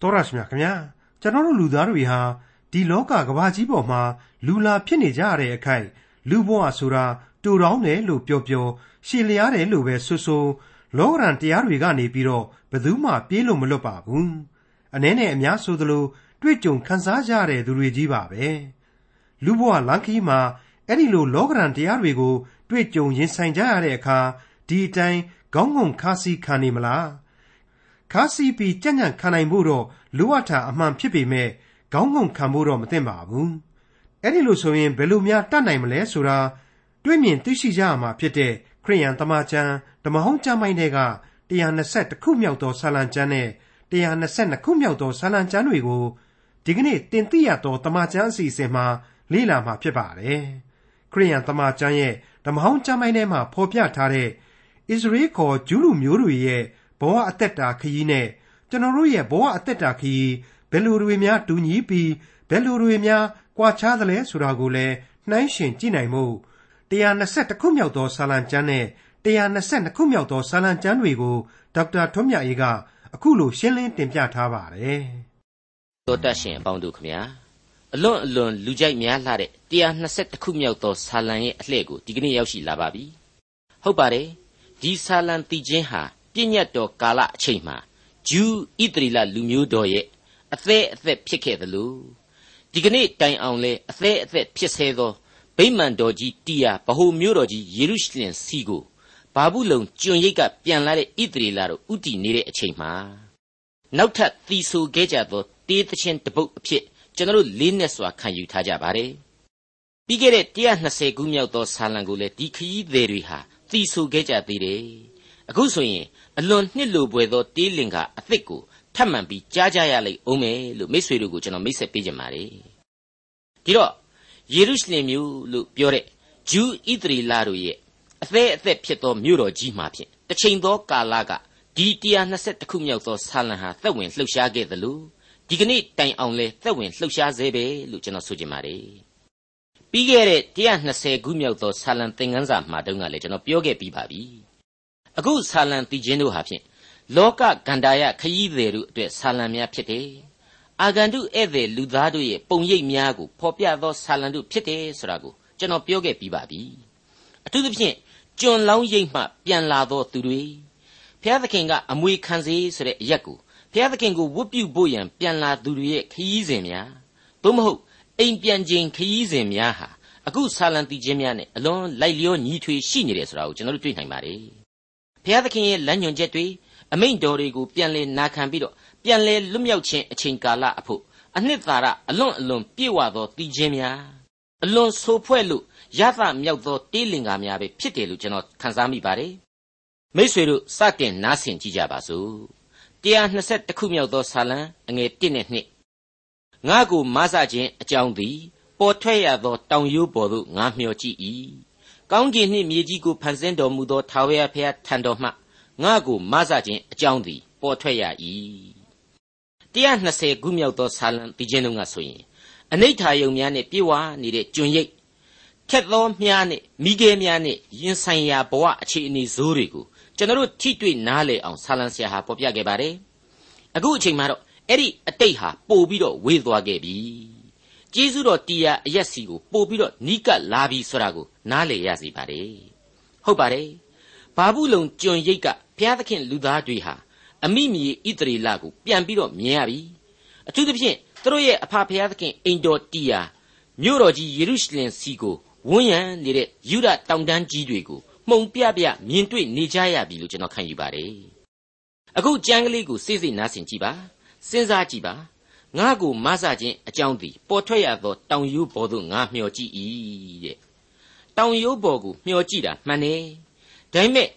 တော်ရရှိမြခင်ဗျာကျွန်တော်တို့လူသားတွေဟာဒီလောကကဘာကြီးပေါ်မှာလူလာဖြစ်နေကြရတဲ့အခိုက်လူဘဝဆိုတာတူတောင်းတယ်လို့ပြောပြောရှည်လျားတယ်လို့ပဲဆိုဆိုလောကရန်တရားတွေကနေပြီးတော့ဘယ်သူမှပြေးလို့မလွတ်ပါဘူးအနည်းနဲ့အများဆိုသလိုတွေ့ကြုံခံစားကြရတဲ့သူတွေကြီးပါပဲလူဘဝလမ်းခီးမှာအဲ့ဒီလိုလောကရန်တရားတွေကို တွေ့ကြုံရင်ဆိုင်ကြရတဲ့အခါဒီအတိုင်းခေါင်းငုံခါစီခံနေမလား ခါစီပြီးကြံ့ကြံ့ခံနိုင်ဖို့တော့လိုအပ်တာအမှန်ဖြစ်ပေမဲ့ခေါင်းငုံခံဖို့တော့မသင့်ပါဘူးအဲ့ဒီလိုဆိုရင်ဘယ်လိုများတတ်နိုင်မလဲဆိုတာတွေးမြင်သိရှိကြရမှာဖြစ်တဲ့ခရိယန်တမန်ကျမ်းဓမ္မဟောင်းကျမ်းပိုင်းတွေက120ခုမြောက်သောဆာလံကျမ်းနဲ့122ခုမြောက်သောဆာလံကျမ်းတွေကိုဒီကနေ့တင်ပြရသောတမန်ကျမ်းအစီအစဉ်မှာလေ့လာမှာဖြစ်ပါတယ်ခရိယန်တမန်ကျမ်းရဲ့ဓမ္မဟောင်းကျမ်းပိုင်းထဲမှာဖော်ပြထားတဲ့ဣသရေလခေါ်ဂျူးလူမျိုးတွေရဲ့ ဘဝအသက်တာခရီးနဲ့ကျွန်တော်တို့ရဲ့ဘဝအသက်တာခရီးဘယ်လိုတွေများတူညီပြီးဘယ်လိုတွေများကွာခြားသလဲဆိုတာကိုလည်းနှိုင်းယှဉ်ကြည့်နိုင်မှု121ခုမြောက်သောစာလံကျမ်းနဲ့122ခုမြောက်သောစာလံကျမ်းတွေကိုဒေါက်တာထွန်းမြတ်အေးကအခုလိုရှင်းလင်းတင်ပြထားပါတယ်။သောတရှင်အပေါင်းတို့ခမညာအလွန်အလွန်လူကြိုက်များလှတဲ့121ခုမြောက်သောစာလံရဲ့အလှည့်ကိုဒီကနေ့ရောက်ရှိလာပါပြီ။ဟုတ်ပါတယ်။ဒီစာလံတည်ခြင်းဟာ ပြည့်ညတ်တော်ကာလအချိန်မှာဂျူးဣသရေလလူမျိုးတော်ရဲ့အသက်အသက်ဖြစ်ခဲ့သလိုဒီကနေ့တိုင်အောင်လဲအသက်အသက်ဖြစ်ဆဲသောဗိမာန်တော်ကြီးတီယာဗဟိုမြို့တော်ကြီးယေရုရှလင်စီကိုဘာဘူးလုံကျွံရိတ်ကပြန်လာတဲ့ဣသရေလတို့ဥတီနေတဲ့အချိန်မှာနောက်ထပ်သီဆိုခဲ့ကြသောတေးသချင်းတပုတ်အဖြစ်ကျွန်တော်တို့လေးနက်စွာခံယူထားကြပါတယ်ပြီးခဲ့တဲ့120ခုမြောက်သောဆာလံကိုလည်းဒီခရီးသည်တွေဟာသီဆိုခဲ့ကြသေးတယ် အခုဆိုရင်အလွန်နှစ်လိုပွေသောတေးလင်္ကာအသစ်ကိုထပ်မံပြီးကြားကြရလိမ့်အောင်မယ်လို့မိษွေတို့ကိုကျွန်တော်မိတ်ဆက်ပေးကြပါတယ်ဒီတော့ယေရုရှလင်မြို့လို့ပြောတဲ့ဂျူးဣသရေလတို့ရဲ့အသက်အသက်ဖြစ်သောမြို့တော်ကြီးမှာဖြင့်တစ်ချိန်သောကာလကဒီ120ခုမြောက်သောဆာလံဟာသက်ဝင်လှုပ်ရှားခဲ့သလိုဒီကနေ့တိုင်အောင်လဲသက်ဝင်လှုပ်ရှားစေပဲလို့ကျွန်တော်ဆိုချင်ပါတယ်ပြီးခဲ့တဲ့120ခုမြောက်သောဆာလံသင်ခန်းစာမှာတုန်းကလည်းကျွန်တော်ပြောခဲ့ပြီးပါပြီ အခုဆာလံတည်ခြင်းတို့ဟာဖြင့်လောကဂန္ဓာယခရီးသည်တို့အတွက်ဆာလံများဖြစ်တယ်အာဂန္တုဧည့်သည်လူသားတို့ရဲ့ပုံရိပ်များကိုဖော်ပြသောဆာလံတို့ဖြစ်တယ်ဆိုတာကိုကျွန်တော်ပြောခဲ့ပြီးပါပြီအထူးသဖြင့်ကျွန်လောင်းရိပ်မှပြန်လာသောသူတွေဘုရားသခင်ကအမွေခံစေဆိုတဲ့အရက်ကိုဘုရားသခင်ကိုဝတ်ပြုဖို့ရန်ပြန်လာသူတွေရဲ့ခရီးစဉ်များသို့မဟုတ်အိမ်ပြန်ခြင်းခရီးစဉ်များဟာအခုဆာလံတီခြင်းများနဲ့အလွန်လိုက်လျောညီထွေရှိနေတယ်ဆိုတာကိုကျွန်တော်တို့တွေ့နိုင်ပါတယ် ဘုရားသခင်ရဲ့လမ်းညွှန်ချက်တွေအမိန့်တော်တွေကိုပြန်လဲနာခံပြီးတော့ပြန်လဲလွတ်မြောက်ခြင်းအချိန်ကာလအဖို့အနှစ်သာရအလွန်အလွန်ပြည့်ဝသောတည်ခြင်းများအလွန်ဆိုးဖွဲ့လို့ရသမြောက်သောတေးလင်္ကာများပဲဖြစ်တယ်လို့ကျွန်တော်ခန်းစားမိပါတယ်မိษွေတို့စတင်နားဆင်ကြည့်ကြပါစို့120ခုမြောက်သောဆာလံအငယ်1နဲ့2ငါကိုမဆခြင်းအကြောင်းသည်ပေါ်ထွက်ရသောတောင်ရိုးပေါ်သို့ငါမျှော်ကြည့်၏ ကောင်းကင်နှင့်မြေကြီးကိုဖန်ဆင်းတော်မူသောထာဝရဘုရားထံတော်မှငါကိုမဆခြင်းအကြောင်းသည် ပေါ်ထွက်ရ၏120ခုမြောက်သောဆာလံပြီးခြင်းတုန်းကဆိုရင်အနိဋ္ဌာယုံများနဲ့ပြေဝနေတဲ့ကျွန်ရိပ်ခက်သောမြားနဲ့မိခဲများနဲ့ရင်ဆိုင်ရာဘဝအခြေအနေဇိုးတွေကိုကျွန်တော်တို့ထိတွေ့နားလည်အောင်ဆာလံဆရာဟာပေါ်ပြခဲ့ပါတယ်အခုအချိန်မှာတော့အဲ့ဒီအတိတ်ဟာပို့ပြီးတော့ဝေးသွားခဲ့ပြီ ကျေးဇူးတော်တရားအရက်စီကိုပို့ပြီးတော့နီးကပ်လာပြီဆိုတာကိုနားလည်ရစီပါတယ်ဟုတ်ပါတယ်ဘာဘူးလုံကျွန်ရိပ်ကဘုရားသခင်လူသားတွေဟာအမိမြေဣတရီလကိုပြန်ပြီးတော့မြင်ရပြီအထူးသဖြင့်သူတို့ရဲ့အဖဖျားသခင်အိမ်တော်တီယာမြို့တော်ကြီးယေရုရှလင်စီကိုဝန်းရံနေတဲ့ယူဒတောင်တန်းကြီးတွေကိုမှုံပြပြမြင်တွေ့နေကြရပြီလို့ကျွန်တော်ခံယူပါတယ်အခုကြမ်းကလေးကိုစိစိနားဆင်ကြည့်ပါစဉ်းစားကြည့်ပါ ငါ့ကိုမဆခြင်းအကြောင်းသည်ပေါ်ထွက်ရသောတောင်ရိုးပေါ်သို့ငါမျှော်ကြည့်၏တဲ့တောင်ရိုးပေါ်ကိုမျှော်ကြည့်တာမှန်တယ်ဒါပေမဲ့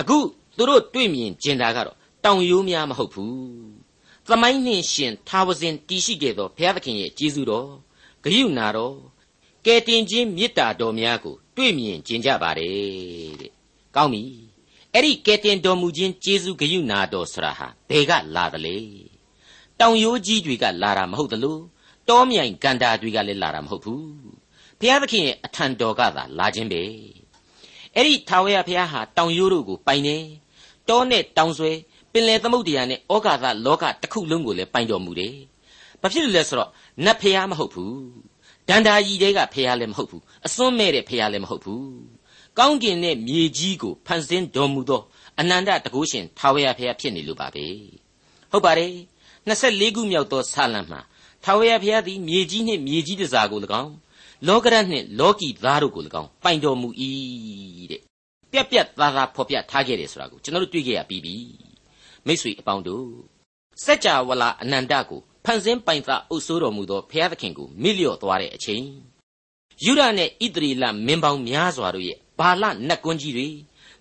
အခုသူတို့တွေ့မြင်ကျင်တာကတော့တောင်ရိုးများမဟုတ်ဘူး။သမိုင်းနှင့်ရှင်ထာဝစဉ်တည်ရှိခဲ့သောဘုရားသခင်ရဲ့ကျေးဇူးတော်ဂရုဏာတော်ကယ်တင်ခြင်းမေတ္တာတော်များကိုတွေ့မြင်ကျင်ကြပါတယ်တဲ့။ကောင်းပြီ။အဲ့ဒီကယ်တင်တော်မူခြင်းကျေးဇူးဂရုဏာတော်ဆရာဟာဘယ်ကလာသလဲ။ တောင်ရိုးကြီးတွေကလာတာမဟုတ်သလိုတောမြိုင်ကန်တာတွေကလည်းလာတာမဟုတ်ဘူး။ဘုရားသခင်ရဲ့အထံတော်ကသာလာခြင်းပဲ။အဲ့ဒီထာဝရဘုရားဟာတောင်ရိုးတို့ကိုပိုင်နေတောနဲ့တောင်ဆွဲပင်လယ်သမုဒ္ဒရာနဲ့ဩဃာသလောကတစ်ခုလုံးကိုလည်းပိုင်တော်မူတယ်။ဘာဖြစ်လို့လဲဆိုတော့နတ်ဖျားမဟုတ်ဘူး။ဒန္တာကြီးတွေကဖျားလည်းမဟုတ်ဘူး။အစွန်းမဲ့တဲ့ဖျားလည်းမဟုတ်ဘူး။ကောင်းကင်နဲ့မြေကြီးကိုဖန်ဆင်းတော်မူသောအနန္တတကုရှင်ထာဝရဘုရားဖြစ်နေလို့ပါပဲဟုတ်ပါတယ် 24ခုမြောက်သောဆာလံမှာထာဝရဘုရားသည်မြေကြီးနှင့်မြေကြီးတစားကို၎င်းလောကရနှင့်လောကီသားတို့ကို၎င်းပိုင်တော်မူ၏တဲ့ပြက်ပြက်သားသားဖော်ပြထားခဲ့တယ်ဆိုတာကိုကျွန်တော်တို့တွေ့ကြရပြီးပြီမိတ်ဆွေအပေါင်းတို့စัจ java လာအနန္တကိုဖန်ဆင်းပိုင်သားအုပ်စိုးတော်မူသောဘုရားသခင်ကိုမိလျော့သွားတဲ့အချိန်ယူရနဲ့ဣသရေလမင်းပေါင်းများစွာတို့ရဲ့ဘာလနတ်ကွန်းကြီးတွေ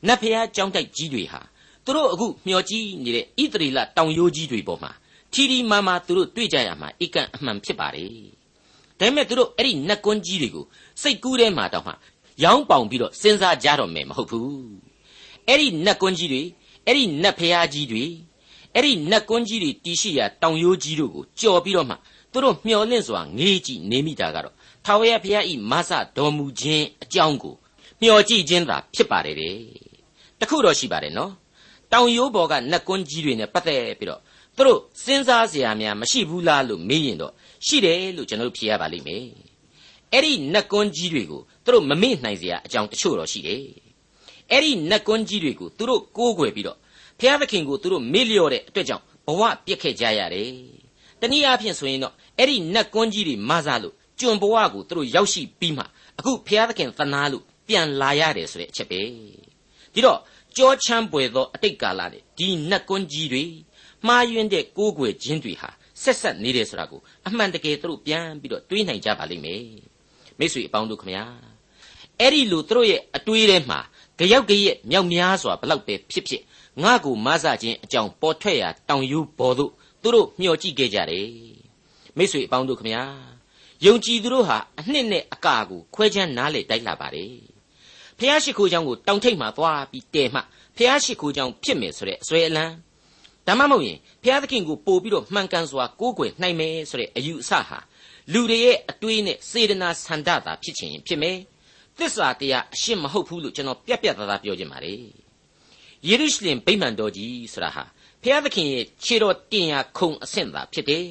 နတ်ဖျားကြောင်းတိုက်ကြီးတွေဟာသူတို့အခုမျောကြီးနေတဲ့ဣသရေလတောင်ရိုးကြီးတွေပေါ်မှာ ထီထီမာမာသူတို့တွေ့ကြရမှာအကန့်အမှန်ဖြစ်ပါတယ်ဒါပေမဲ့သူတို့အဲ့ဒီနတ်ကွန်းကြီးတွေကိုစိတ်ကူးထဲမှာတောင်မှရောင်းပေါင်ပြီးတော့စဉ်းစားကြတော့မယ်မဟုတ်ဘူးအဲ့ဒီနတ်ကွန်းကြီးတွေအဲ့ဒီနတ်ဖျားကြီးတွေအဲ့ဒီနတ်ကွန်းကြီးတွေတီရှိရာတောင်ရိုးကြီးတို့ကိုကြော်ပြီးတော့မှသူတို့မျောလင့်စွာငေးကြည့်နေမိတာကတော့ထာဝရဘုရားဤမဆတော်မူခြင်းအကြောင်းကိုမျှော်ကြည့်ခြင်းသာဖြစ်ပါတယ်တဲ့တခုတော့ရှိပါတယ်နော်တောင်ရိုးပေါ်ကနတ်ကွန်းကြီးတွေနဲ့ပတ်သက်ပြီးတော့ သူတို့စဉ်းစားเสียများမရှိဘူးလားလို့မေးရင်တော့ရှိတယ်လို့ကျွန်တော်တို့ဖြေရပါလိမ့်မယ်အဲ့ဒီနတ်ကွန်းကြီးတွေကိုသူတို့မမေ့နိုင်เสียအကြောင်းတချို့တော့ရှိတယ်အဲ့ဒီနတ်ကွန်းကြီးတွေကိုသူတို့ကိုးကွယ်ပြီးတော့ဘုရားသခင်ကိုသူတို့မေ့လျော့တဲ့အတွက်ကြောင့်ဘဝပြက်ခဲ့ကြရတယ်တနည်းအားဖြင့်ဆိုရင်တော့အဲ့ဒီနတ်ကွန်းကြီးတွေမဆလို့ကျွန်ဘဝကိုသူတို့ရောက်ရှိပြီးမှအခုဘုရားသခင်သနာလို့ပြန်လာရတယ်ဆိုတဲ့အချက်ပဲဒီတော့ကြောချမ်းပွေသောအတိတ်ကာလနဲ့ဒီနတ်ကွန်းကြီးတွေ မှားယွင်းတဲ့ကိုးကွယ်ခြင်းတွေဟာဆက်ဆက်နေတယ်ဆိုတာကိုအမှန်တကယ်သူတို့ပြန်ပြီးတော့တွေးနိုင်ကြပါလိမ့်မယ်မိတ်ဆွေအပေါင်းတို့ခမညာအဲ့ဒီလိုသူတို့ရဲ့အတွေးထဲမှာကြောက်ကြရဲ့မြောက်များစွာဘလောက်ပဲဖြစ်ဖြစ်ငါကိုမဆခြင်းအကြောင်းပေါ်ထွက်ရာတောင်ယူပေါ်သို့သူတို့မျှော်ကြည့်ခဲ့ကြတယ်မိတ်ဆွေအပေါင်းတို့ခမညာယုံကြည်သူတို့ဟာအနှစ်နဲ့အကာကိုခွဲခြားနားလေတိုက်လာပါတယ်ဖျားရှိခိုးချောင်းကိုတောင်ထိပ်မှသွားပြီးတဲမှဖျားရှိခိုးချောင်းဖြစ်မယ်ဆိုတဲ့အစွဲအလန်း ဒါမှမဟုတ်ရင်ဖះသခင်ကိုပို့ပြီးတော့မှန်ကန်စွာကိုးကွယ်နိုင်မယ်ဆိုတဲ့အယူအဆဟာလူတွေရဲ့အတွေးနဲ့စေတနာဆန္ဒသာဖြစ်ချင်ဖြစ်မယ်သစ္စာတရားအရှင်းမဟုတ်ဘူးလို့ကျွန်တော်ပြက်ပြက်သားသားပြောချင်ပါတယ်ယေရုရှလင်ဗိမာန်တော်ကြီးဆိုတာဟာဖះသခင်ရဲ့ခြေတော်တင်ရာခုံအဆင့်သာဖြစ်တယ်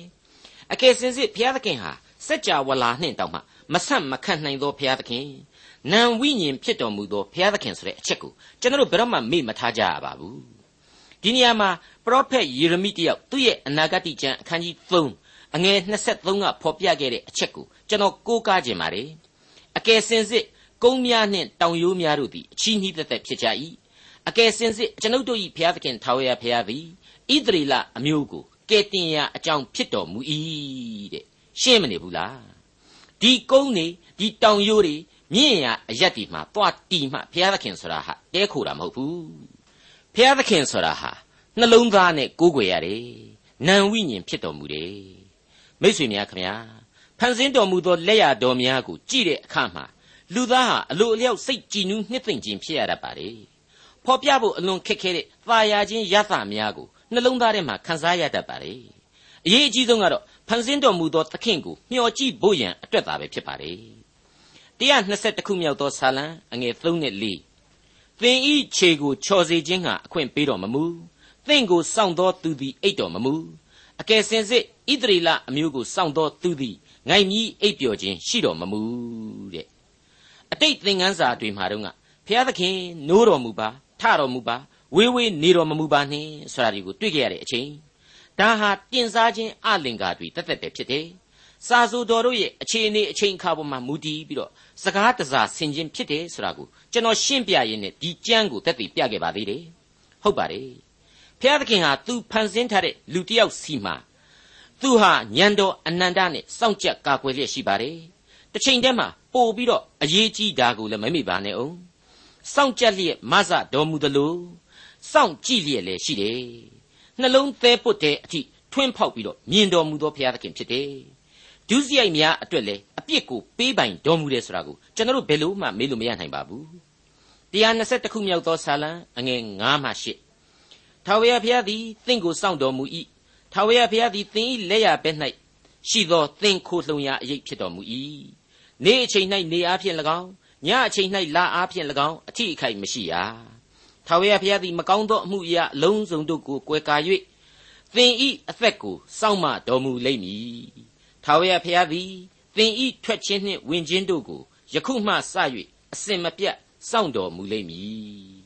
အကယ်စင်စစ်ဖះသခင်ဟာစัจ java လာနှင့်တောင်မှမဆန့်မခန့်နိုင်သောဘုရားသခင်နံဝိညာဉ်ဖြစ်တော်မူသောဘုရားသခင်ဆိုတဲ့အချက်ကိုကျွန်တော်တို့ဘယ်တော့မှမေ့မထားကြရပါဘူး ဒီနေရာမှာပရောဖက်ယေရမိတယောက်သူ့ရဲ့အနာဂတ်ကျမ်းအခန်းကြီး3အငယ်23ကဖော်ပြခဲ့တဲ့အချက်ကိုကျွန်တော်ကိုးကားခြင်းပါတယ်အကယ်စင်စစ်ကုန်းများနှင့်တောင်ရိုးများတို့သည်အချီးနှီးသက်သက်ဖြစ်ကြ၏အကယ်စင်စစ်ကျွန်ုပ်တို့၏ဘုရားသခင်ထာဝရဘုရားသည်ဣသရေလအမျိုးကိုကယ်တင်ရာအကြောင်းဖြစ်တော်မူ၏တဲ့ရှင်းမနေဘူးလားဒီကုန်းနေဒီတောင်ရိုးတွေမြင့်ရအရက်ဒီမှာတွားတီမှဘုရားသခင်ဆိုတာဟာတဲခိုတာမဟုတ်ဘူး ဘုရားသခင်ဆိုတာဟာနှလုံးသားနဲ့ကိုးကွယ်ရတယ်နံဝိညာဉ်ဖြစ်တော်မူတယ်မိတ်ဆွေများခင်ဗျာဖန်ဆင်းတော်မူသောလက်ရတော်များကိုကြည့်တဲ့အခါမှာလူသားဟာအလိုအလျောက်စိတ်ကြည်နူးနှစ်သိမ့်ခြင်းဖြစ်ရတတ်ပါတယ်ဖော်ပြဖို့အလွန်ခက်ခဲတဲ့သာယာခြင်းရသများကိုနှလုံးသားထဲမှာခံစားရတတ်ပါတယ်အရေးအကြီးဆုံးကတော့ဖန်ဆင်းတော်မူသောသခင်ကိုမျှော်ကြည့်ဖို့ရန်အတွက်သာပဲဖြစ်ပါတယ်120ခုမြောက်သောဆာလံအငယ်3နဲ့4 သင်ဤခြေကိုချော်စေခြင်းဟာအခွင့်ပေးတော်မမူသင်ကိုစောင့်သောသူသည်အိတ်တော်မမူအကယ်စင်စစ်ဣသရေလအမျိုးကိုစောင့်သောသူသည်ငိုင်မြီးအိပ်ပျော်ခြင်းရှိတော်မမူတဲ့အတိတ်သင်ခန်းစာတွေမှာတော့ကဘုရားသခင်နိုးတော်မူပါထတော်မူပါဝေးဝေးနေတော်မမူပါနှင့်ဆိုတာဒီကိုတွေ့ကြရတဲ့အချိန်ဒါဟာတင်စားခြင်းအလင်္ကာတွေတက်တက်ပဲဖြစ်တယ်စာဆိုတော်တို့ရဲ့အခြေအနေအချိန်အခါပေါ်မှာမူတည်ပြီးတော့ စကားတစားဆင်ခြင်ဖြစ်တယ်ဆိုတာကိုကျွန်တော်ရှင်းပြရင်းနဲ့ဒီကြမ်းကိုတက်တည်ပြခဲ့ပါသေးတယ်ဟုတ်ပါတယ်ဖျားသခင်ဟာသူဖန်ဆင်းထားတဲ့လူတစ်ယောက်စီမှာသူဟာညံတော်အနန္တနဲ့စောင့်ကြပ်ကာကွယ်လျက်ရှိပါတယ်တစ်ချိန်တည်းမှာပို့ပြီးတော့အရေးကြီးတာကိုလည်းမမေ့ပါနဲ့အောင်စောင့်ကြပ်လျက်မဆတော်မူသလိုစောင့်ကြည့်လျက်လည်းရှိတယ်နှလုံးသဲပုတ်တဲ့အထိထွင်းဖောက်ပြီးတော့မြင်တော်မူသောဘုရားသခင်ဖြစ်တယ် ဒုစရိုက်များအတွက်လည်းအပြစ်ကိုပေးပိုင်တော်မူတယ်ဆိုတာကိုကျွန်တော်တို့ဘယ်လို့မှမေးလို့မရနိုင်ပါဘူး120ခုမြောက်သောဆာလံအငယ်9မှ8ထာဝရဘုရားသည်သင်ကိုစောင့်တော်မူ၏ထာဝရဘုရားသည်သင်၏လက်ရဘက်၌ရှိသောသင်ခိုလှုံရာအရေးဖြစ်တော်မူ၏နေ့အချိန်၌နေအားဖြင့်၎င်းညအချိန်၌လာအားဖြင့်၎င်းအထီးအခိုက်မရှိရထထာဝရဘုရားသည်မကောင်းသောအမှုအရာအလုံးစုံတို့ကိုကွယ်ကာ၍သင်ဤအသက်ကိုစောင့်မတော်မူလိမ့်မည် ထာဝရဘုရားသည်သင်ဤထွက်ခြင်းနှင့်ဝင်ခြင်းတို့ကိုယခုမှစ၍အစင်မပြတ်စောင့်တော်မူလိမ့်မည်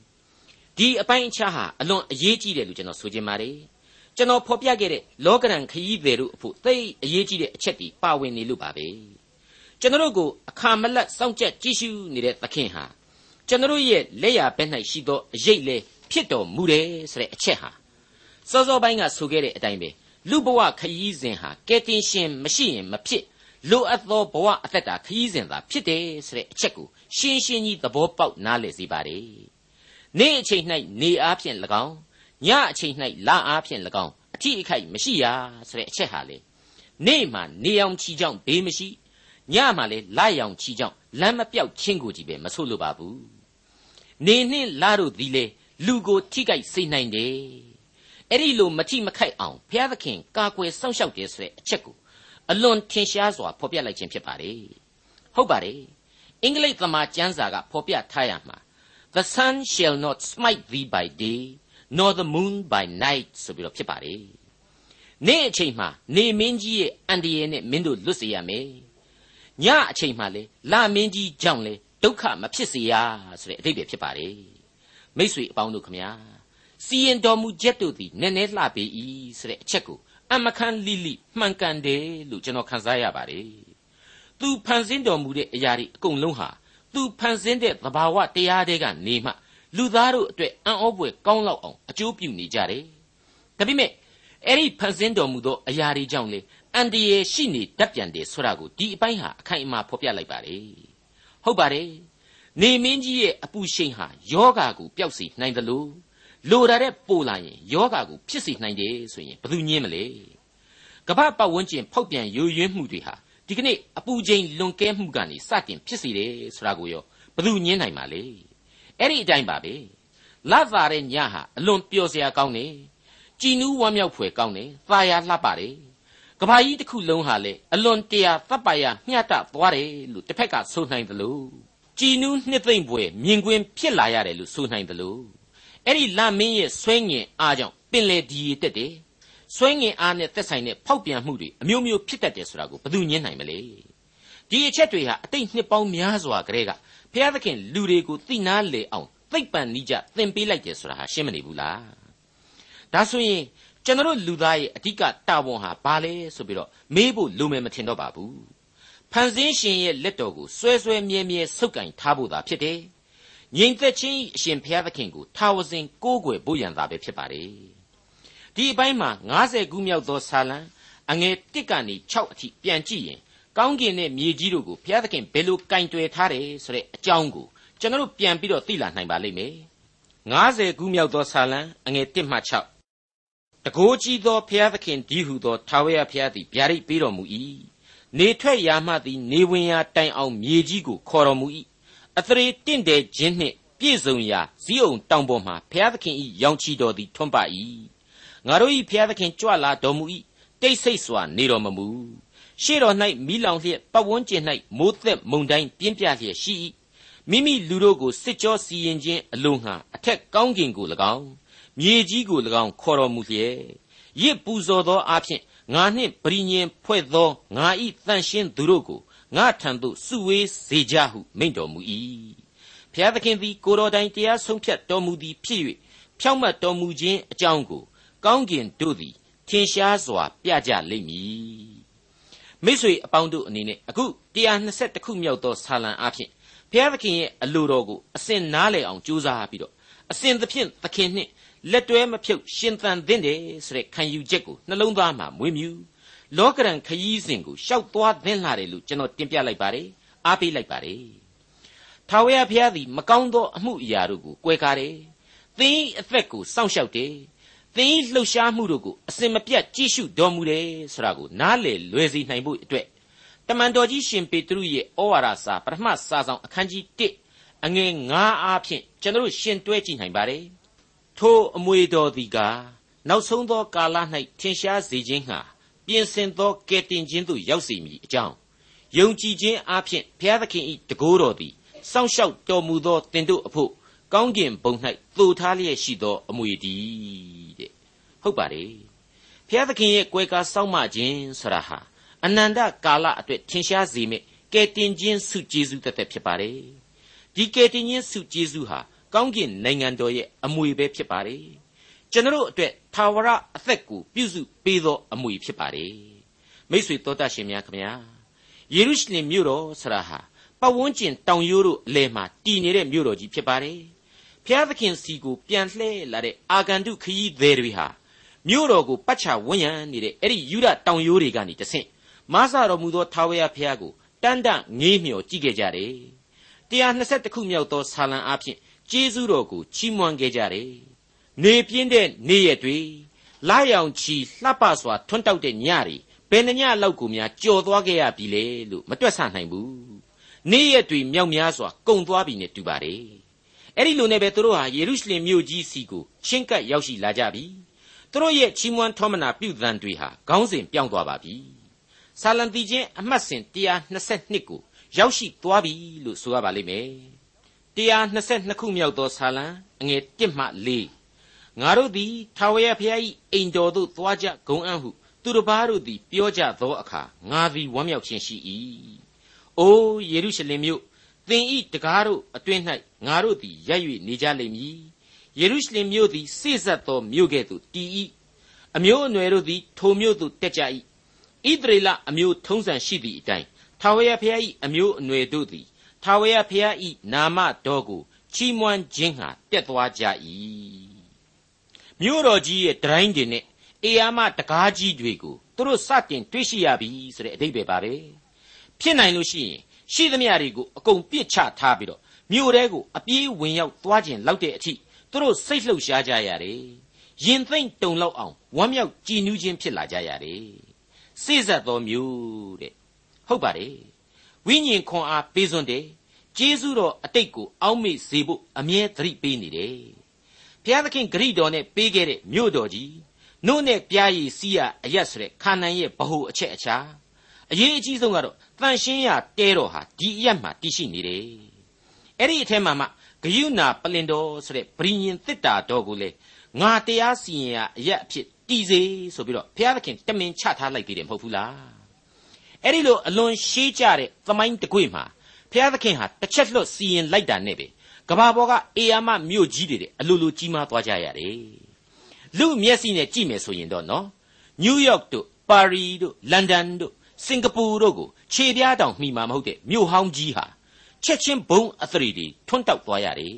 ဒီအပိုင်းအခြားဟာအလွန်အရေးကြီးတယ်လို့ကျွန်တော်ဆိုချင်ပါတယ်ကျွန်တော်ဖော်ပြခဲ့တဲ့လောကရန်ခရီးသည်တို့အဖို့သိအရေးကြီးတဲ့အချက်တွေပါဝင်နေလို့ပါပဲကျွန်တော်တို့ကိုအခါမလတ်စောင့်ကြက်ကြည့်ရှုနေတဲ့သခင်ဟာကျွန်တော်ရဲ့လက်ရဘက်၌ရှိသောအရေးလေဖြစ်တော်မူတယ်ဆိုတဲ့အချက်ဟာစောစောပိုင်းကဆိုခဲ့တဲ့အတိုင်းပဲ လူဘဝခရီးစဉ်ဟာကယ်တင်ရှင်မရှိရင်မဖြစ်လိုအပ်သောဘဝအသက်တာခရီးစဉ်သာဖြစ်တယ်ဆိုတဲ့အချက်ကိုရှင်းရှင်းကြီးသဘောပေါက်နားလည်စေပါတယ်နေ့အချိန်၌နေအားဖြင့်၎င်းညအချိန်၌လအားဖြင့်၎င်းအထီးအခိုက်မရှိရဆိုတဲ့အချက်ဟာလေနေ့မှနေအောင်ချီကြောင့်ဘေးမရှိညမှလည်းလရောင်ချီကြောင့်လမ်းမပြောက်ချင်းကိုကြီးပဲမဆို့လို့ပါဘူးနေနှင့်လတို့သည်လေလူကိုထိခိုက်စေနိုင်တယ် အဲ့ဒီလိုမထိမခိုက်အောင်ဘုရားသခင်ကာကွယ်စောင့်ရှောက်တယ်ဆိုတဲ့အချက်ကိုအလွန်ထင်ရှားစွာဖော်ပြလိုက်ခြင်းဖြစ်ပါတယ်ဟုတ်ပါတယ်အင်္ဂလိပ်သမာကျမ်းစာကဖော်ပြထားရမှာ the sun shall not smite thee by day nor the moon by night ဆိုပြီးတော့ဖြစ်ပါတယ်နေ့အချိန်မှာနေမင်းကြီးရဲ့အန်တရယ်နဲ့မင်းတို့လွတ်စေရမယ်ညအချိန်မှလေလာမင်းကြီးကြောင့်လေဒုက္ခမဖြစ်စေရဆိုတဲ့အဓိပ္ပာယ်ဖြစ်ပါတယ်မိษွေအပေါင်းတို့ခမညာ စီရင်တော်မူချက်တို့သည်နည်းနည်းလှပေ၏ဆိုတဲ့အချက်ကိုအမခန်းလိလိမှန်ကန်တယ်လို့ကျွန်တော်ခန်းစားရပါတယ်သူဖန်ဆင်းတော်မူတဲ့အရာတွေအကုန်လုံးဟာသူဖန်ဆင်းတဲ့သဘာဝတရားတွေကနေမှလူသားတို့အတွက်အံ့ဩဖွယ်ကောင်းလောက်အောင်အကျိုးပြုနေကြတယ်ဒါပေမဲ့အဲ့ဒီဖန်ဆင်းတော်မူသောအရာတွေကြောင့်လေအန်တရယ်ရှိနေတတ်ပြန်တယ်ဆိုတာကိုဒီအပိုင်းဟာအခိုင်အမာဖော်ပြလိုက်ပါတယ်ဟုတ်ပါတယ်နေမင်းကြီးရဲ့အပူရှိန်ဟာယောဂါကိုပျောက်စေနိုင်တယ်လို့ လိုတာတဲ့ပိုလာရင်ယောဂါကိုဖြစ်စေနိုင်တယ်ဆိုရင်ဘယ်သူညင်းမလဲကမ္ဘာပတ်ဝန်းကျင်ဖောက်ပြန်ယိုယွင်းမှုတွေဟာဒီကနေ့အပူချိန်လွန်ကဲမှုကနေစတင်ဖြစ်စေတယ်ဆိုတာကိုရောဘယ်သူညင်းနိုင်မှာလဲအဲ့ဒီအတိုင်းပါပဲလတ်သာတဲ့ညဟာအလွန်ပျော်စရာကောင်းတယ်ကြည်နူးဝမ်းမြောက်ဖွယ်ကောင်းတယ်သာယာလှပတယ်ကဘာကြီးတစ်ခုလုံးဟာလေအလွန်တရာတပ်ပါရမျှတသွားတယ်လို့တစ်ဖက်ကဆိုနိုင်တယ်လို့ကြည်နူးနှစ်သိမ့်ပွဲမြင်ကွင်းဖြစ်လာရတယ်လို့ဆိုနိုင်တယ်လို့ အဲ့ဒီလမင်းရဲ့ဆွဲငင်အားကြောင့်ပင်လေဒီတက်တယ်ဆွဲငင်အားနဲ့သက်ဆိုင်တဲ့ဖောက်ပြန်မှုတွေအမျိုးမျိုးဖြစ်တတ်တယ်ဆိုတာကိုဘယ်သူညင်းနိုင်မလဲဒီအချက်တွေဟာအတိတ်နှစ်ပေါင်းများစွာကတည်းကဘုရားသခင်လူတွေကိုသိနာလေအောင်သိပ်ပံနိကြသင်ပေးလိုက်တယ်ဆိုတာဟာရှင်းမနေဘူးလားဒါဆိုရင်ကျွန်တော်လူသားရဲ့အဓိကတာဝန်ဟာဘာလဲဆိုပြီးတော့မေးဖို့လိုမယ်မထင်တော့ပါဘူးဖန်ဆင်းရှင်ရဲ့လက်တော်ကိုဆွဲဆွဲမြဲမြဲဆုပ်ကင်ထားဖို့သာဖြစ်တယ် ငြိမ်သက်ခြင်းအရှင်ဘုရားသခင်ကိုထာဝစဉ်ကိုးကွယ်ဖို့ရန်သာပဲဖြစ်ပါတယ်ဒီအပိုင်းမှာ90ခုမြောက်သောဆာလံအငယ်1ကနေ6အထိပြန်ကြည့်ရင်ကောင်းကင်နဲ့မြေကြီးတို့ကိုဘုရားသခင်ဘယ်လိုကင်တွယ်ထားတယ်ဆိုတဲ့အကြောင်းကိုကျွန်တော်တို့ပြန်ပြီးတော့သိလာနိုင်ပါလိမ့်မယ်90ခုမြောက်သောဆာလံအငယ်1မှ6တကိုးကြီးသောဘုရားသခင်ဒီဟုသောထာဝရဘုရားသည်ဗျာဒိတ်ပေးတော်မူ၏နေထွက်ရာမှသည်နေဝင်ရာတိုင်အောင်မြေကြီးကိုခေါ်တော်မူ၏ အသရေတင့်တယ်ခြင်းနှင့်ပြည့်စုံရာဇီးအောင်တောင်ပေါ်မှဘုရားသခင်၏ရောင်ချီတော်သည်ထွန်းပ၏ငါတို့၏ဘုရားသခင်ကြွလာတော်မူ၏တိတ်ဆိတ်စွာနေတော်မမူရှေ့တော်၌မိလောင်လျက်ပတ်ဝန်းကျင်၌မိုးသက်မုန်တိုင်းပြင်းပြလျက်ရှိ၏မိမိလူတို့ကိုစစ်ကြောစီရင်ခြင်းအလို့ငှာအထက်ကောင်းကင်ကို၎င်းမြေကြီးကို၎င်းခေါ်တော်မူလျက်ရစ်ပူဇော်သောအဖြစ်ငါနှင့်ပရိညင်ဖွဲ့သောငါဤတန်ရှင်းသူတို့ကို ငါထံသို့စုဝေးစေကြဟုမိန့်တော်မူ၏ဖျားသခင်သည်ကိုတော်တိုင်တရားဆုံးဖြတ်တော်မူသည်ဖြစ်၍ဖြောင့်မတ်တော်မူခြင်းအကြောင်းကိုကောင်းကင်တို့သည်ထင်ရှားစွာပြကြလိမ့်မည်မိတ်ဆွေအပေါင်းတို့အနေနဲ့အခု120ခုမြောက်သောဆာလံအဖြစ်ဘုရားသခင်ရဲ့အလိုတော်ကိုအစဉ်နားလည်အောင်ကြိုးစားပြီးတော့အစဉ်သဖြင့်သခင်နှင့်လက်တွဲမဖြုတ်ရှင်သန်သင့်တယ်ဆိုတဲ့ခံယူချက်ကိုနှလုံးသားမှာမွေးမြူ လောကရန်ခရီးစဉ်ကိုရှောက်သွားသင့်လာတယ်လို့ကျွန်တော်တင်ပြလိုက်ပါတယ်အားပေးလိုက်ပါတယ်ထာဝရဘုရားသည်မကောင်းသောအမှုအရာတို့ကိုကွဲကားတယ်သင်၏အသက်ကိုစောင့်ရှောက်တယ်သင်၏လှုပ်ရှားမှုတို့ကိုအစင်မပြတ်ကြည့်ရှုတော်မူတယ်ဆိုတာကိုနားလည်လွယ်စေနိုင်ဖို့အတွက်တမန်တော်ကြီးရှင်ပေတရုရဲ့ဩဝါဒစာပထမစာဆောင်အခန်းကြီး1အငယ်9အားဖြင့်ကျွန်တော်ရှင်တွဲကြည့်နိုင်ပါတယ်ထိုအမွေတော်သည်ကားနောက်ဆုံးသောကာလ၌ထင်ရှားစေခြင်းငှာ ပြင်ဆင်သောကယ်တင်ခြင်းသို့ရောက်စေမည်အကြောင်းယုံကြည်ခြင်းအပြင်ဘုရားသခင်၏တကိုးတော်သည်စောင့်ရှောက်တော်မူသောတင်တို့အဖို့ကောင်းကင်ဘုံ၌သိုထားလျက်ရှိသောအမွေတည်းတဲ့ဟုတ်ပါတယ်ဖျားသခင်ရဲ့ကွယ်ကာစောင့်မခြင်းဆိုတာဟာအနန္တကာလအတွက်ထင်ရှားစေမယ့်ကယ်တင်ခြင်းစုကျေးဇူးတသက်ဖြစ်ပါတယ်ဒီကယ်တင်ခြင်းစုကျေးဇူးဟာကောင်းကင်နိုင်ငံတော်ရဲ့အမွေပဲဖြစ်ပါတယ် ကျွန်တော်အတွက်သာဝရအသက်ကိုပြုစုပေးသောအမွေဖြစ်ပါတယ်မိတ်ဆွေတော်တတ်ရှင်များခင်ဗျာယေရုရှလင်မြို့တော်ဆရာဟာပတ်ဝန်းကျင်တောင်ရိုးတို့အလယ်မှာတည်နေတဲ့မြို့တော်ကြီးဖြစ်ပါတယ်ဖျားသခင်စီကိုပြန်လှည့်လာတဲ့အာဂန္တုခရီးသည်တွေဟာမြို့တော်ကိုပတ်ချဝန်းရံနေတဲ့အဲ့ဒီယူဒတောင်ရိုးတွေကနေတဆင့်မဆတော်မူသောထာဝရဘုရားကိုတန်တငေးမြော်ကြည့်ခဲ့ကြတယ်120ခုမြောက်သောဆာလံအဖြစ်ကျေးဇူးတော်ကိုချီးမွမ်းခဲ့ကြတယ် နေပြင်းတဲ့နေ့ရက်တွေလာရောင်ချီလှပစွာထွန်းတောက်တဲ့ညတွေဘယ်နှညလောက်ကိုများကြော်သွားခဲ့ရပြီလေလို့မတွက်ဆနိုင်ဘူးနေ့ရက်တွေမြောက်များစွာကုံသွားပြီနဲ့တူပါတယ်အဲ့ဒီလိုနဲ့ပဲသူတို့ဟာယေရုရှလင်မြို့ကြီးစီကိုချင်းကပ်ရောက်ရှိလာကြပြီသူတို့ရဲ့ချီးမွမ်းထောမနာပြုသံတွေဟာခေါင်းစဉ်ပြောင်းသွားပါပြီဆာလံတီချင်းအမှတ်စဉ်122ကိုရောက်ရှိသွားပြီလို့ဆိုရပါလိမ့်မယ်122ခုမြောက်သောဆာလံအငယ်1မှ4 ငါတို့သည်ထာဝရဘုရား၏အိမ်တော်သို့သွားကြဂုံအံ့ဟုသူတစ်ပါးတို့သည်ပြောကြသောအခါငါသည်ဝမ်းမြောက်ခြင်းရှိ၏အိုးယေရုရှလင်မြို့သင်ဤတကားတို့အတွင်း၌ငါတို့သည်ရပ်၍နေကြလိမ့်မည်ယေရုရှလင်မြို့သည်စိစက်သောမြို့ကဲ့သို့တည်၏အမျိုးအနွယ်တို့သည်ထိုမြို့သို့တက်ကြ၏ဣသရေလအမျိုးထုံးစံရှိသည့်အတိုင်းထာဝရဘုရား၏အမျိုးအနွယ်တို့သည်ထာဝရဘုရား၏နာမတော်ကိုချီးမွမ်းခြင်းဟာတက်သွားကြ၏ မြို့တော်ကြီးရဲ့ဒတိုင်းတွေနဲ့အေယာမတကားကြီးတွေကိုသူတို့စတင်တွေ့ရှိရပြီဆိုတဲ့အဓိပ္ပာယ်ပါပဲဖြစ်နိုင်လို့ရှိရင်ရှိသမျှတွေကိုအကုန်ပြစ်ချထားပြီးတော့မြို့တဲကိုအပြေးဝင်ရောက်သွားခြင်းလောက်တဲ့အထိသူတို့စိတ်လှုပ်ရှားကြရတယ်ရင်သိမ့်တုန်လောက်အောင်ဝမ်းမြောက်ကြည်နူးခြင်းဖြစ်လာကြရတယ်စိစက်တော်မျိုးတဲ့ဟုတ်ပါတယ်ဝိညာဉ်ခွန်အားပေးစွန်းတယ်ကျေးဇူးတော်အတိတ်ကိုအောက်မေ့စေဖို့အမြဲသတိပေးနေတယ် ဘုရားသခင်ဂရိတော်နဲ့ပေးခဲ့တဲ့မြို့တော်ကြီးနို့နဲ့ပြားရည်စီးရအရက်ဆိုတဲ့ခါနန်ရဲ့ဗဟုအချက်အခြာအရေးအကြီးဆုံးကတော့တန်ရှင်းရတဲတော်ဟာဒီအရက်မှာတည်ရှိနေတယ်အဲ့ဒီအထက်မှာမှဂယုနာပလင်တော်ဆိုတဲ့ဗြိညင်တစ်တာတော်ကိုလေငါတရားစီရင်ရအရက်အဖြစ်တည်စေဆိုပြီးတော့ဘုရားသခင်တမင်ချထားလိုက်သေးတယ်မဟုတ်ဘူးလားအဲ့ဒီလိုအလွန်ရှေးကြတဲ့သမိုင်းတကွေ့မှာဘုရားသခင်ဟာတစ်ချက်လွတ်စီရင်လိုက်တာနဲ့ပဲ ကဘာပေါ်ကအေယာမမြို့ကြီးတွေအလိုလိုကြီးမားသွားကြရတယ်လူမျက်စိနဲ့ကြည့်မယ်ဆိုရင်တော့နော်နယူးယောက်တို့ပါရီတို့လန်ဒန်တို့စင်ကာပူတို့ကိုခြေပြားတောင်မှီမှာမဟုတ်တဲ့မြို့ဟောင်းကြီးဟာချက်ချင်းဘုံအသရီတွေထွန်းတောက်သွားရတယ်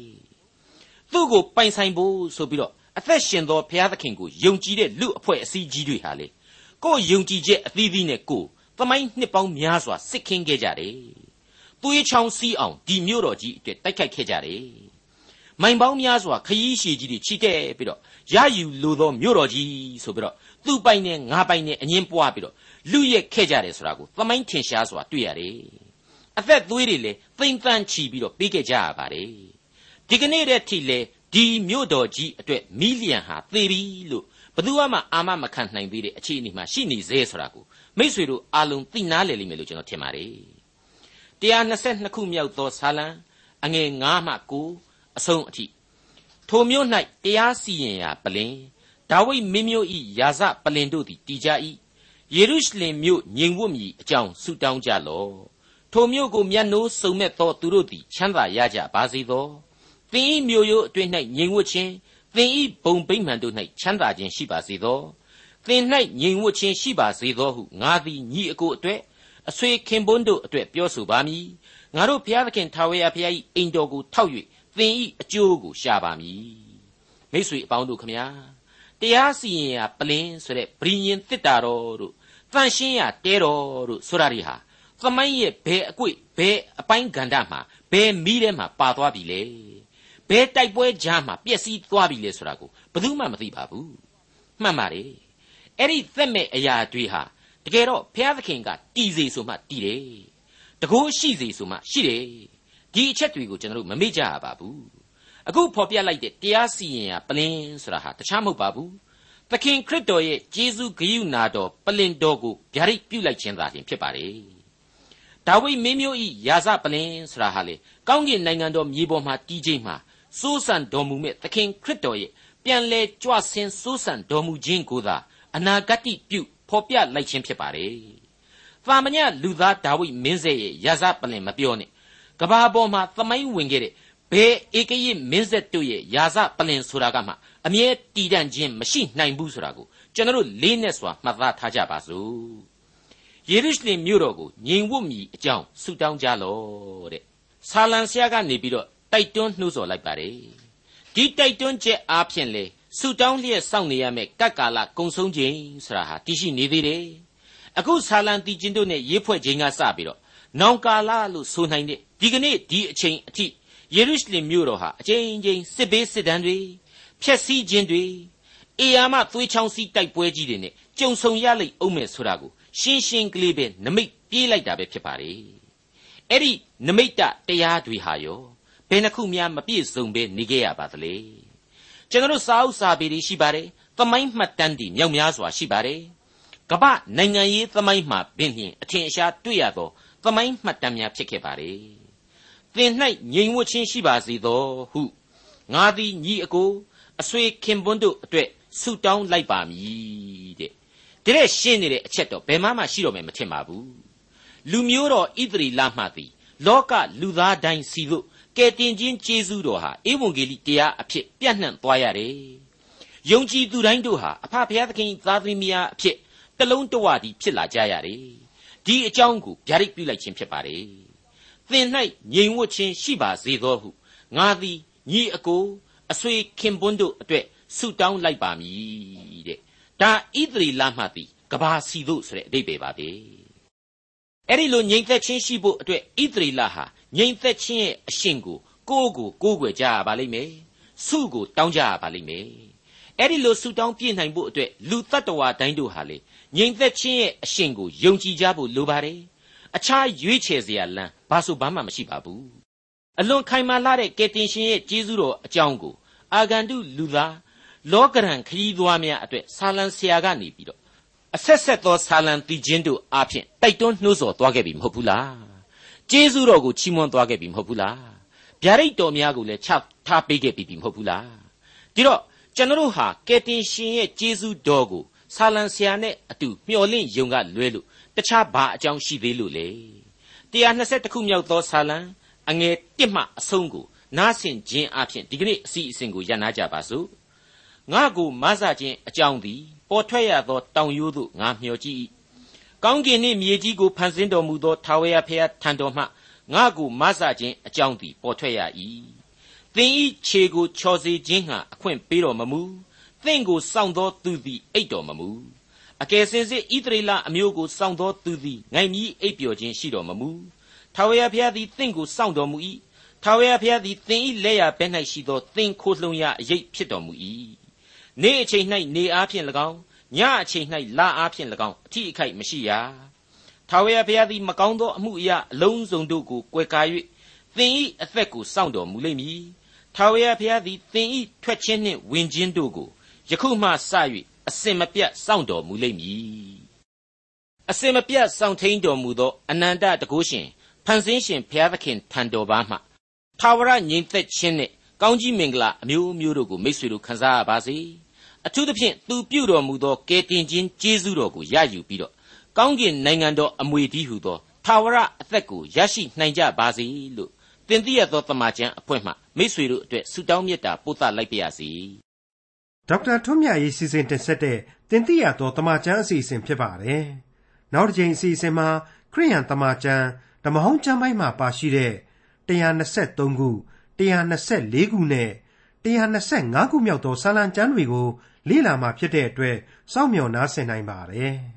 သူ့ကိုပိုင်ဆိုင်ဖို့ဆိုပြီးတော့အသက်ရှင်သောဘုရားသခင်ကိုယုံကြည်တဲ့လူအဖွဲ့အစည်းကြီးတွေဟာလေကိုယ်ယုံကြည်ချက်အသီးသီးနဲ့ကိုယ်သမိုင်းနှစ်ပေါင်းများစွာစစ်ခင်းခဲ့ကြတယ် သွေးချောင်းစီးအောင်ဒီမြို့တော်ကြီးအတွက်တိုက်ခိုက်ခဲ့ကြတယ်မိုင်ပေါင်းများစွာခရီးရှည်ကြီးတွေချီတက်ပြီးတော့ရယူလိုသောမြို့တော်ကြီးဆိုပြီးတော့သူ့ပိုင်နဲ့ငါပိုင်နဲ့အငင်းပွားပြီးတော့လူရက်ခဲ့ကြတယ်ဆိုတာကိုသမိုင်းထင်ရှားစွာတွေ့ရတယ်အသက်သွေးတွေလည်းသိမ့်တန်းချီပြီးတော့ပြီးခဲ့ကြရပါတယ်ဒီကနေ့တည်းထိလေဒီမြို့တော်ကြီးအတွက်မီလီယံဟာသေပြီလို့ဘသူမှအာမမခံနိုင်သေးတဲ့အခြေအနေမှာရှိနေသေးဆိုတာကိုမိษွေတို့အားလုံးသိနာလေလိမ့်မယ်လို့ကျွန်တော်ထင်ပါတယ် 122ခုမြောက်သောဇာလံအငယ်9မှ9အဆုံးအထိထိုမြို့၌တရားစီရင်ရာပလင်ဒါဝိဒ်မင်းမျိုး၏ယာဇပလင်တို့သည်တည်ကြ၏ယေရုရှလင်မြို့ငြိမ်ဝတ်မည်အကြောင်းဆုတောင်းကြလော့ထိုမြို့ကိုမျက်နှိုးစုံမဲ့သောသူတို့သည်ချမ်းသာရကြပါစေသောသင်၏မြို့ရိုးအတွင်း၌ငြိမ်ဝတ်ခြင်းသင်၏ဘုံဗိမှန်တို့၌ချမ်းသာခြင်းရှိပါစေသောသင်၌ငြိမ်ဝတ်ခြင်းရှိပါစေသောဟုငါသည်ညီအကိုအတွက် အဆွေခင်ပွန်းတို့အတွက်ပြောဆိုပါမည်ငါတို့ဘုရားသခင်ထာဝရဘုရား၏အိမ်တော်ကိုထောက်၍သင်၏အကျိုးကိုရှာပါမည်မိတ်ဆွေအပေါင်းတို့ခမညာတရားစီရင်ရာပလင်းဆိုတဲ့ဗြိညင်တစ်တာတော်တို့တန်ရှင်းရာတဲတော်တို့ဆိုတာတွေဟာသမိုင်းရဲ့ဘယ်အကွေ့ဘယ်အပိုင်းကဏ္ဍမှာဘယ်မီးထဲမှာပါသွားပြီလဲဘယ်တိုက်ပွဲကြားမှာပျက်စီးသွားပြီလဲဆိုတာကိုဘယ်သူမှမသိပါဘူးမှန်ပါတယ်အဲ့ဒီသက်မဲ့အရာတွေဟာ တကယ်တော့ဘုရားသခင်ကတည်စေဆိုမှတည်တယ်တကိုးရှိစေဆိုမှရှိတယ်ဒီအချက်တွေကိုကျွန်တော်တို့မမေ့ကြရပါဘူးအခုဖော်ပြလိုက်တဲ့တရားစီရင်ရာပလင်းဆိုတာဟာတခြားမဟုတ်ပါဘူးသခင်ခရစ်တော်ရဲ့ဂျေဇုဂရုနာတော်ပလင်တော်ကိုဗျာဒိတ်ပြုလိုက်ခြင်းသာလျှင်ဖြစ်ပါတယ်ဒါဝိဒ်မင်းမျိုးဤယာစပလင်ဆိုတာဟာလေကောင်းကင်နိုင်ငံတော်မြေပေါ်မှာတည်ခြင်းမှာစိုးစံတော်မူမဲ့သခင်ခရစ်တော်ရဲ့ပြန်လဲကြွဆင်းစိုးစံတော်မူခြင်းကိုသာအနာဂတ်ပြု ဖော်ပြလိုက်ခြင်းဖြစ်ပါတယ်။သာမညလူသားဒါဝိမင်းဆက်ရဲ့ရာဇပလင်မပြောနဲ့ကဘာပေါ်မှာသမိုင်းဝင်ခဲ့တဲ့ဘယ်ဧကရစ်မင်းဆက်တို့ရဲ့ရာဇပလင်ဆိုတာကမှအမြဲတည်တံ့ခြင်းမရှိနိုင်ဘူးဆိုတာကိုကျွန်တော်တို့လေးနဲ့စွာမှတ်သားထားကြပါစို့ယေရုရှလင်မြို့တော်ကိုငြိမ်ဝတ်မီအကြောင်းဆုတောင်းကြလော့တဲ့ဆာလံဆရာကနေပြီးတော့တိုက်တွန်းနှိုးဆော်လိုက်ပါတယ်ဒီတိုက်တွန်းချက်အားဖြင့်လေ ဆုတောင်းလျက်စောင့်နေရမယ့်ကပ်ကာလကုံဆုံးခြင်းဆိုတာဟာတရှိနေသေးတယ်အခုဆာလံတီချင်းတို့နဲ့ရေးဖွဲ့ခြင်းကစပြီးတော့နောင်ကာလလို့ဆိုနိုင်တဲ့ဒီကနေ့ဒီအချိန်အထိယေရုရှလင်မြို့တော်ဟာအချိန်ချင်းစစ်ဘေးစစ်တမ်းတွေဖျက်ဆီးခြင်းတွေအေယာမသွေးချောင်းစီးတိုက်ပွဲကြီးတွေနဲ့ကြုံဆုံရလိမ့်အောင်မယ်ဆိုတာကိုရှင်းရှင်းကလေးပဲနမိတ်ပြေးလိုက်တာပဲဖြစ်ပါလေအဲ့ဒီနမိတ်တတရားတွေဟာရောဘယ်နှခုများမပြည့်စုံပဲနေခဲ့ရပါသလဲ ကျွန်တော်စာအုပ်စာပေတွေရှိပါတယ်သမိုင်းမှတ်တမ်းတွေမြောက်များစွာရှိပါတယ်ကမ္ဘာနိုင်ငံရေးသမိုင်းမှာပင်လျင်အထင်အရှားတွေ့ရသောသမိုင်းမှတ်တမ်းများဖြစ်ခဲ့ပါတယ်သင်၌ငြိမ်ဝှက်ခြင်းရှိပါစေသောဟုငါသည်ညီအကိုအဆွေခင်ပွန်းတို့အတွက်ဆုတောင်းလိုက်ပါမည်တဲ့ဒီတဲ့ရှင်းနေတဲ့အချက်တော့ဘယ်မှမှရှိတော့မယ်မထင်ပါဘူးလူမျိုးတော်ဣသရီလမှသည်လောကလူသားတိုင်းစီတို့ ကယ်တင်ခြင်းကျေးဇူးတော်ဟာဧဝံဂေလိတရားအဖြစ်ပြန့်နှံ့သွားရတယ်ယုံကြည်သူတိုင်းတို့ဟာအဖဖခင်သခင်သားသမီးများအဖြစ်တလုံးတဝတည်းဖြစ်လာကြရတယ်ဒီအကြောင်းကိုဗျာဒိတ်ပြုလိုက်ခြင်းဖြစ်ပါတယ်သင်၌ငြိမ်ဝတ်ခြင်းရှိပါစေသောဟုငါသည်ညီအကိုအဆွေခင်ပွန်းတို့အတွက်ဆုတောင်းလိုက်ပါမည်တဲ့ဒါဣသရီလမှသည်ကဘာစီတို့ဆိုတဲ့အဓိပ္ပာယ်ပါပဲ အဲ့ဒီလိုငြိမ်သက်ခြင်းရှိဖို့အတွက်ဣသရီလဟာငြိမ်သက်ခြင်းရဲ့အရှင်ကိုကိုယ့်ကိုကိုးကွယ်ကြရပါလိမ့်မယ်ဆုကိုတောင်းကြရပါလိမ့်မယ်အဲ့ဒီလိုဆုတောင်းပြည့်နိုင်ဖို့အတွက်လူတ attva တိုင်းတို့ဟာလေငြိမ်သက်ခြင်းရဲ့အရှင်ကိုယုံကြည်ကြဖို့လိုပါတယ်အခြားရွေးချယ်စရာလမ်းဘာဆိုဘာမှမရှိပါဘူးအလွန်ခိုင်မာလာတဲ့ကယ်တင်ရှင်ရဲ့ကျေးဇူးတော်အကြောင်းကိုအာဂန္တုလူသားလောကရန်ခရီးသွားများအတွက်ဆာလံဆရာကနေပြီးတော့ အဆက်ဆက်သောဆာလံတီချင်းတို့အားဖြင့်တိုက်တွန်းနှိုးဆော်သွားခဲ့ပြီမဟုတ်ဘူးလားကျေးဇူးတော်ကိုချီးမွမ်းသွားခဲ့ပြီမဟုတ်ဘူးလားဗျာဒိတ်တော်များကိုလည်းချထားပေးခဲ့ပြီမဟုတ်ဘူးလားဒီတော့ကျွန်တော်တို့ဟာကယ်တင်ရှင်ရဲ့ကျေးဇူးတော်ကိုဆာလံဆရာနဲ့အတူမျှော်လင့်ယုံကလွဲလို့တခြားဘာအကြောင်းရှိသေးလို့လဲ120ခုမြောက်သောဆာလံအငယ်1မှအဆုံးကိုနားဆင်ခြင်းအပြင်ဒီကနေ့အစီအစဉ်ကိုရန်နာကြပါစို့ငါကိုမဆခြင်းအကြောင်းသည် ပေါ်ထွက်ရသောတောင်ရိုးသို့ငါမျှော်ကြည့်၏ကောင်းကင်နှင့်မြေကြီးကိုဖန်ဆင်းတော်မူသောထာဝရဘုရားထံတော်မှငါကိုမဆခြင်းအကြောင်းသည်ပေါ်ထွက်ရ၏သင်ဤခြေကိုချော်စေခြင်းငှာအခွင့်ပေးတော်မမူသင်ကိုစောင့်သောသူသည်အိတ်တော်မမူအကယ်စင်စစ်ဣသရေလအမျိုးကိုစောင့်သောသူသည်ငိုင်မြီးအိပ်ပျော်ခြင်းရှိတော်မမူထာဝရဘုရားသည်သင်ကိုစောင့်တော်မူ၏ထာဝရဘုရားသည်သင်၏လက်ရဘဲ၌ရှိသောသင်ခိုလှုံရာအရေးဖြစ်တော်မူ၏ နေ့အချိန်၌နေအားဖြင့်၎င်းညအချိန်၌လအားဖြင့်၎င်းအထီးအခိုက်မရှိရထာဝရဘုရားသည်မကောင်းသောအမှုအရာအလုံးစုံတို့ကိုကွယ်ကာ၍သင်၏အသက်ကိုစောင့်တော်မူလိမ့်မည်ထာဝရဘုရားသည်သင်၏ထွက်ခြင်းနှင့်ဝင်ခြင်းတို့ကိုယခုမှစ၍အစင်မပြတ်စောင့်တော်မူလိမ့်မည်အစင်မပြတ်စောင့်ထိန်တော်မူသောအနန္တတကုရှင်ဖန်ဆင်းရှင်ဘုရားသခင်ထံတော်ဘာမှထာဝရငြိမ်သက်ခြင်းနဲ့ကောင်းကြီးမင်္ဂလာအမျိုးမျိုးတို့ကိုမိတ်ဆွေတို့ခံစားရပါစေ အထူးသဖြင့် သူပြုတော်မူသော ကယ်တင်ခြင်းကျေးဇူးတော်ကို ရယူပြီးတော့ ကောင်းကင်နိုင်ငံတော်အမွေတည်းဟုသော ထာဝရအသက်ကို ရရှိနိုင်ကြပါစေလို့ သင်သိရသောတမန်ကျန်အဖွဲ့မှ မိတ်ဆွေတို့အတွက် ဆုတောင်းမေတ္တာ ပို့သလိုက်ပါရစေ ဒေါက်တာထွန်းမြတ်ရေး စီစဉ်တင်ဆက်တဲ့တင်ပြရသောတမန်ကျန်အစီအစဉ် ဖြစ်ပါတယ် နောက်တစ်ချိန်အစီအစဉ်မှာ ခရိယန်တမန်ကျန်ဓမ္မဟောင်းကျမ်းပိုင်းမှာပါရှိတဲ့123ခု124ခုနဲ့125ခုမြောက်သော စာလံကျမ်းတွေကို လေ့လာမှဖြစ်တဲ့အတွက်စောင့်မျှော်နားဆင်နိုင်ပါတယ်။